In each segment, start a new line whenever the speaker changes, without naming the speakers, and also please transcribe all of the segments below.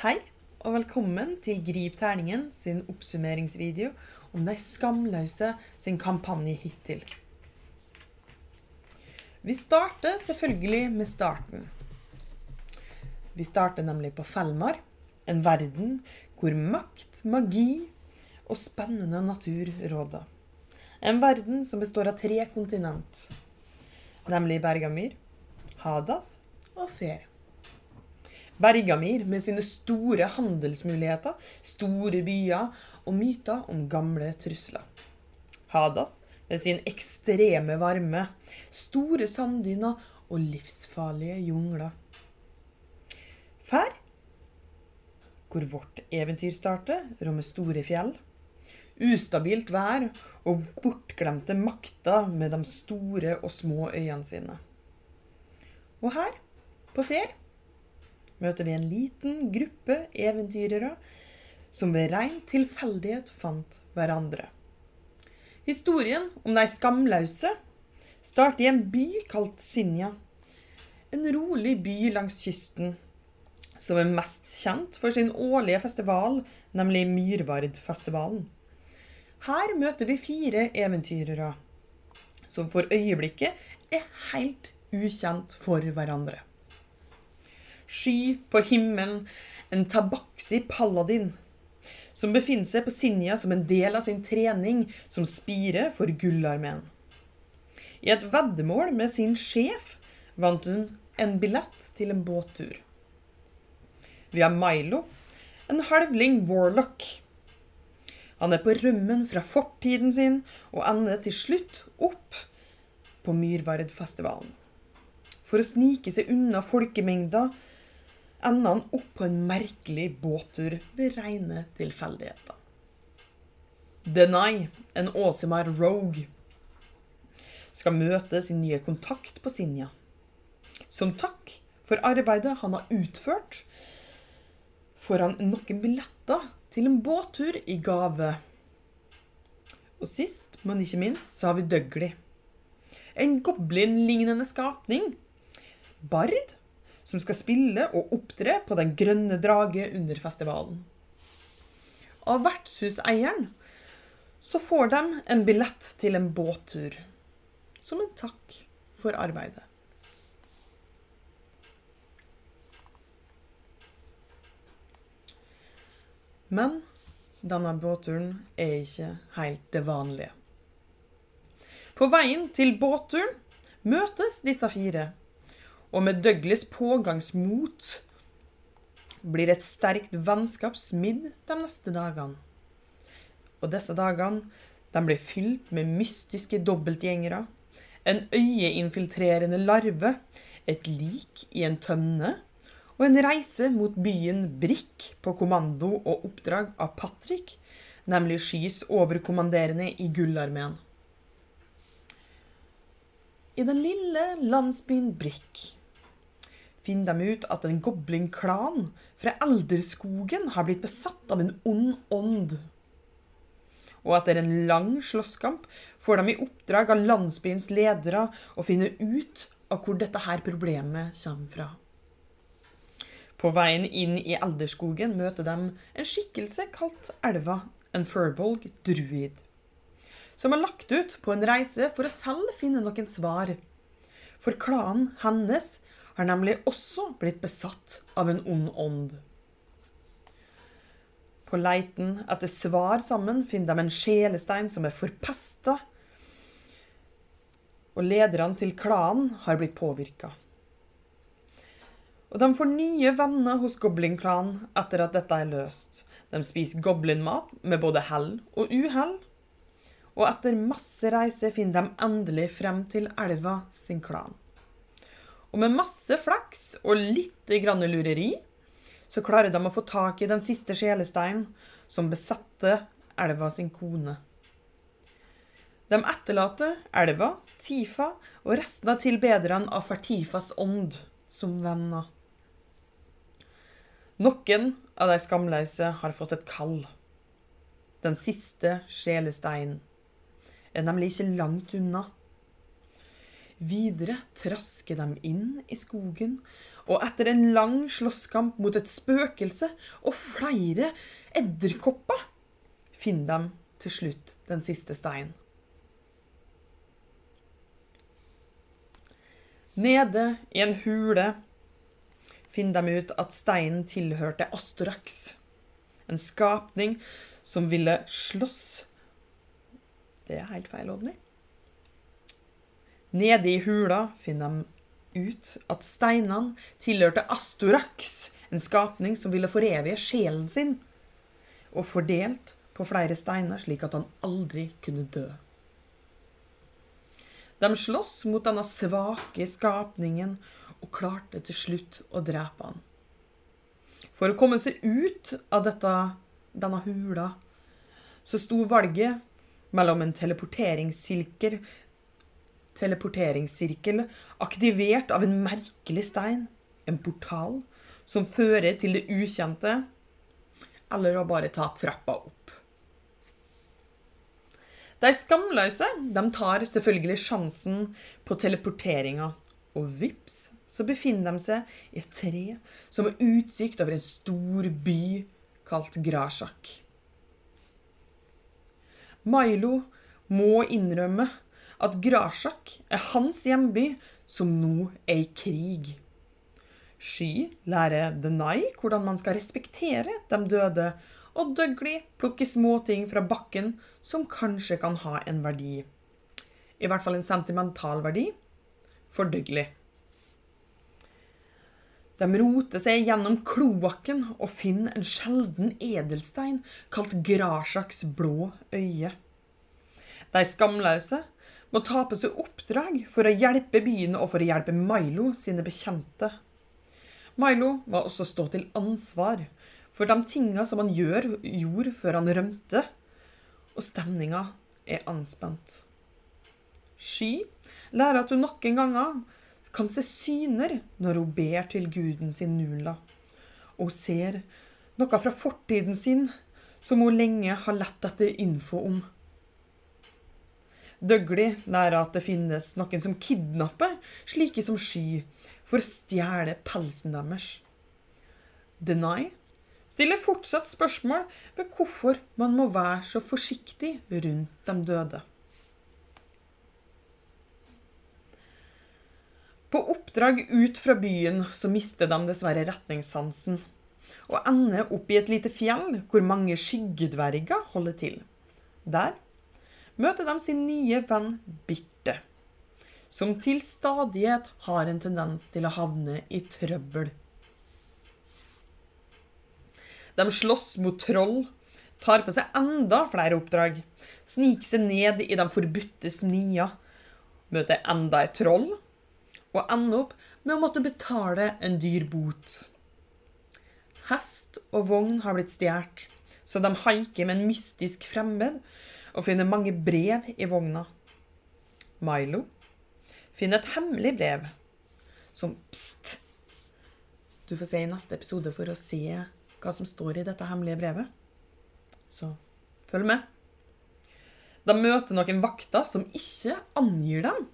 Hei, og velkommen til Grip terningen sin oppsummeringsvideo om de skamløse sin kampanje hittil. Vi starter selvfølgelig med starten. Vi starter nemlig på Felmar, en verden hvor makt, magi og spennende natur råder. En verden som består av tre kontinent, nemlig Bergamir, Hadath og Fer. Bergamir med sine store handelsmuligheter, store byer og myter om gamle trusler. Hadath med sin ekstreme varme, store sanddyner og livsfarlige jungler. Fær, hvor vårt eventyr starter, rommer store fjell, ustabilt vær og bortglemte makter med de store og små øyene sine. Og her, på Fer, møter vi en liten gruppe eventyrere som ved rein tilfeldighet fant hverandre. Historien om de skamløse starter i en by kalt Sinja. En rolig by langs kysten, som er mest kjent for sin årlige festival, nemlig Myrvardfestivalen. Her møter vi fire eventyrere, som for øyeblikket er helt ukjent for hverandre sky på himmelen, en tabaksi paladin, som befinner seg på Sinja som en del av sin trening som spire for Gullarmeen. I et veddemål med sin sjef vant hun en billett til en båttur. Vi har Milo, en halvling warlock. Han er på rømmen fra fortiden sin og ender til slutt opp på Myrvardfestivalen. For å snike seg unna folkemengda ender han opp på en merkelig båttur ved reine tilfeldigheter. Denai, en Åsemar Rogue, skal møte sin nye kontakt på Sinja. Som takk for arbeidet han har utført, får han noen billetter til en båttur i gave. Og sist, men ikke minst, så har vi Dougley. En goblin-lignende skapning. Bard som skal spille og opptre på Den grønne drage under festivalen. Av vertshuseieren så får de en billett til en båttur. Som en takk for arbeidet. Men denne båtturen er ikke helt det vanlige. På veien til båtturen møtes disse fire og med Douglas pågangsmot blir et sterkt vennskap smidd de neste dagene. Og disse dagene de blir fylt med mystiske dobbeltgjengere, en øyeinfiltrerende larve, et lik i en tønne og en reise mot byen Brikk på kommando og oppdrag av Patrick, nemlig Skys overkommanderende i Gullarmeen. I den lille landsbyen Brikk finner de ut at en goblin-klan fra Elderskogen har blitt besatt av en ond ånd. Og etter en lang slåsskamp får de i oppdrag av landsbyens ledere å finne ut av hvor dette her problemet kommer fra. På veien inn i Elderskogen møter de en skikkelse kalt Elva, en furbolg druid, som har lagt ut på en reise for å selv finne noen svar. For klanen hennes har nemlig også blitt besatt av en ond ånd. På leiten etter svar sammen finner de en sjelestein som er forpesta, og lederne til klanen har blitt påvirka. Og de får nye venner hos goblinklanen etter at dette er løst. De spiser goblinmat med både hell og uhell. Og etter masse reise finner de endelig frem til elva sin klan. Og med masse flaks og litt lureri så klarer de å få tak i den siste sjelesteinen som besatte elva sin kone. De etterlater elva, Tifa og resten av tilbederne av Fertifas ånd som venner. Noen av de skamløse har fått et kall. Den siste sjelesteinen er nemlig ikke langt unna. Videre trasker de inn i skogen og etter en lang slåsskamp mot et spøkelse og flere edderkopper, finner de til slutt den siste steinen. Nede i en hule finner de ut at steinen tilhørte Astorax, en skapning som ville slåss. Det er helt feil, Odny. Nede i hula finner de ut at steinene tilhørte Astorax, en skapning som ville forevige sjelen sin, og fordelt på flere steiner slik at han aldri kunne dø. De sloss mot denne svake skapningen og klarte til slutt å drepe han. For å komme seg ut av dette, denne hula så sto valget mellom en teleporteringssirkel teleporteringssirkel aktivert av en merkelig stein, en portal, som fører til det ukjente, eller å bare ta trappa opp. De skamløse de tar selvfølgelig sjansen på teleporteringa, og vips, så befinner de seg i et tre som har utsikt over en stor by kalt Grasjak. Milo må innrømme at Grasjak er hans hjemby, som nå er i krig. Sky lærer Denai hvordan man skal respektere de døde, og Dougley plukker småting fra bakken som kanskje kan ha en verdi. I hvert fall en sentimental verdi for Dougley. De roter seg gjennom kloakken og finner en sjelden edelstein kalt Grasjaks blå øye. De skamløse må ta på seg oppdrag for å hjelpe byen og for å hjelpe Milo sine bekjente. Milo må også stå til ansvar for de tinga som han gjør, gjorde før han rømte, og stemninga er anspent. Sky lærer at hun noen ganger kan se syner når hun ber til guden sin Nula, og hun ser noe fra fortiden sin som hun lenge har lett etter info om. Dougley lærer at det finnes noen som kidnapper slike som Sky, for å stjele pelsen deres. Denai stiller fortsatt spørsmål ved hvorfor man må være så forsiktig rundt de døde. På oppdrag ut fra byen så mister de dessverre retningssansen, og ender opp i et lite fjell hvor mange skyggedverger holder til. Der møter de sin nye venn Birte, som til stadighet har en tendens til å havne i trøbbel. De slåss mot troll, tar på seg enda flere oppdrag, sniker seg ned i de forbudte snia, møter enda et troll, og ender opp med å måtte betale en dyr bot. Hest og vogn har blitt stjålet, så de haiker med en mystisk fremmed og finner mange brev i vogna. Milo finner et hemmelig brev som Pst! Du får se i neste episode for å se hva som står i dette hemmelige brevet. Så følg med. De møter noen vakter som ikke angir dem,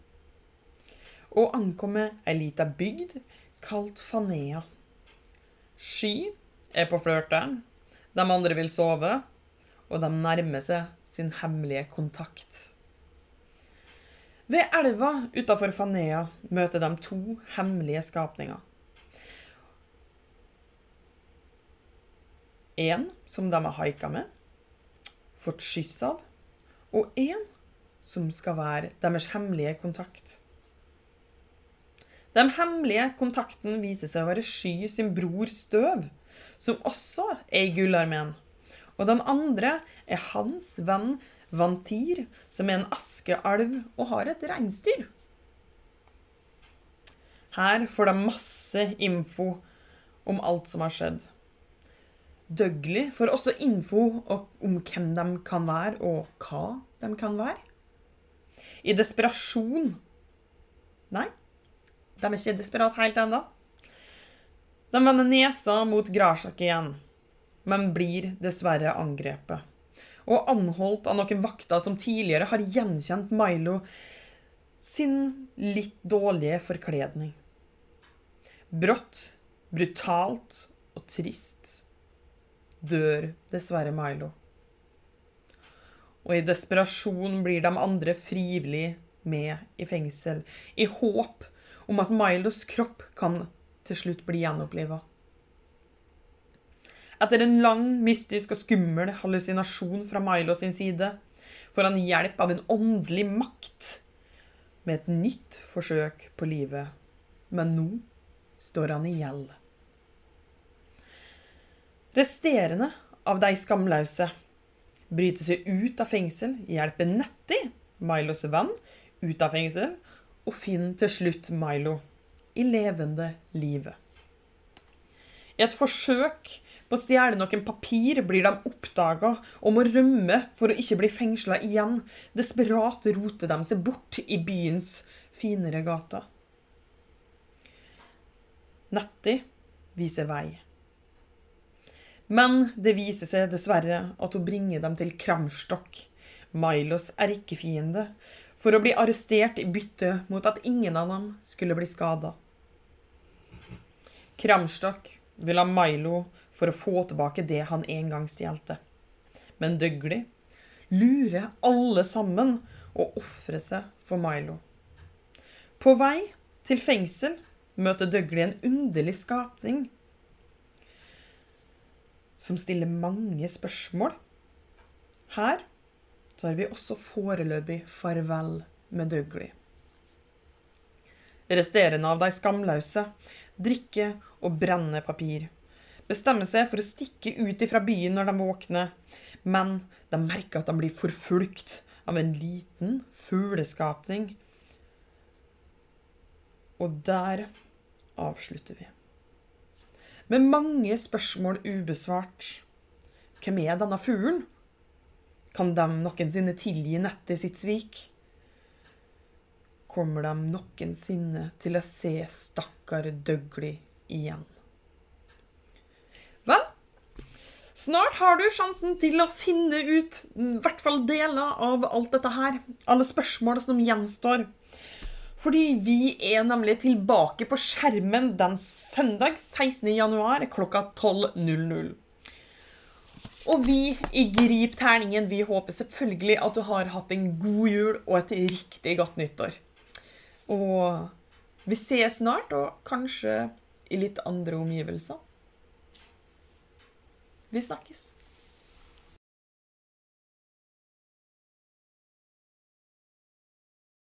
og ankommer ei lita bygd kalt Fanea. Sky er på flørteren, de andre vil sove, og de nærmer seg sin hemmelige kontakt. Ved elva utafor Fanea møter de to hemmelige skapninger. En som de har haika med, fått skyss av, og en som skal være deres hemmelige kontakt. Den hemmelige kontakten viser seg å være Sky sin bror Støv, som også er i Gullarmeen. Og den andre er hans venn Vantir, som er en askealv og har et reinsdyr. Her får de masse info om alt som har skjedd. Dougley får også info om hvem de kan være, og hva de kan være. I desperasjon Nei, de er ikke desperat helt ennå. De vender nesa mot Grasjak igjen men blir dessverre angrepet. Og anholdt av noen vakter som tidligere har gjenkjent Milo sin litt dårlige forkledning. Brått, brutalt og trist dør dessverre Milo. Og i desperasjon blir de andre frivillig med i fengsel, i håp om at Milos kropp kan til slutt bli gjenoppliva. Etter en lang, mystisk og skummel hallusinasjon fra Milo sin side får han hjelp av en åndelig makt med et nytt forsøk på livet. Men nå står han i gjeld. Resterende av de skamløse bryter seg ut av fengsel, hjelper Nettie, Milos venn, ut av fengsel, og finner til slutt Milo i levende livet. I et forsøk på å stjele noen papir blir de oppdaga og må rømme for å ikke bli fengsla igjen. Desperat roter de seg bort i byens finere gater. Nettie viser vei. Men det viser seg dessverre at hun bringer dem til Kramstokk, Milos erkefiende, for å bli arrestert i bytte mot at ingen av dem skulle bli skada. Kramstokk vil ha Milo for å få tilbake det han en gang stjelte. Men Dougley lurer alle sammen og ofrer seg for Milo. På vei til fengsel møter Dougley en underlig skapning som stiller mange spørsmål. Her tar vi også foreløpig farvel med Dougley. Resterende av de skamløse drikker og brenner papir. Bestemmer seg for å stikke ut fra byen når de våkner, men de merker at de blir forfulgt av en liten fugleskapning. Og der avslutter vi med mange spørsmål ubesvart. Hvem er denne fuglen? Kan de noensinne tilgi nettet sitt svik? Kommer de noensinne til å se stakkar Dougley igjen? Snart har du sjansen til å finne ut i hvert fall deler av alt dette her. Alle spørsmål som gjenstår. Fordi vi er nemlig tilbake på skjermen den søndag 16. januar klokka 12.00. Og vi i Grip terningen vi håper selvfølgelig at du har hatt en god jul og et riktig godt nyttår. Og vi ses snart, og kanskje i litt andre omgivelser. Vi snakkes.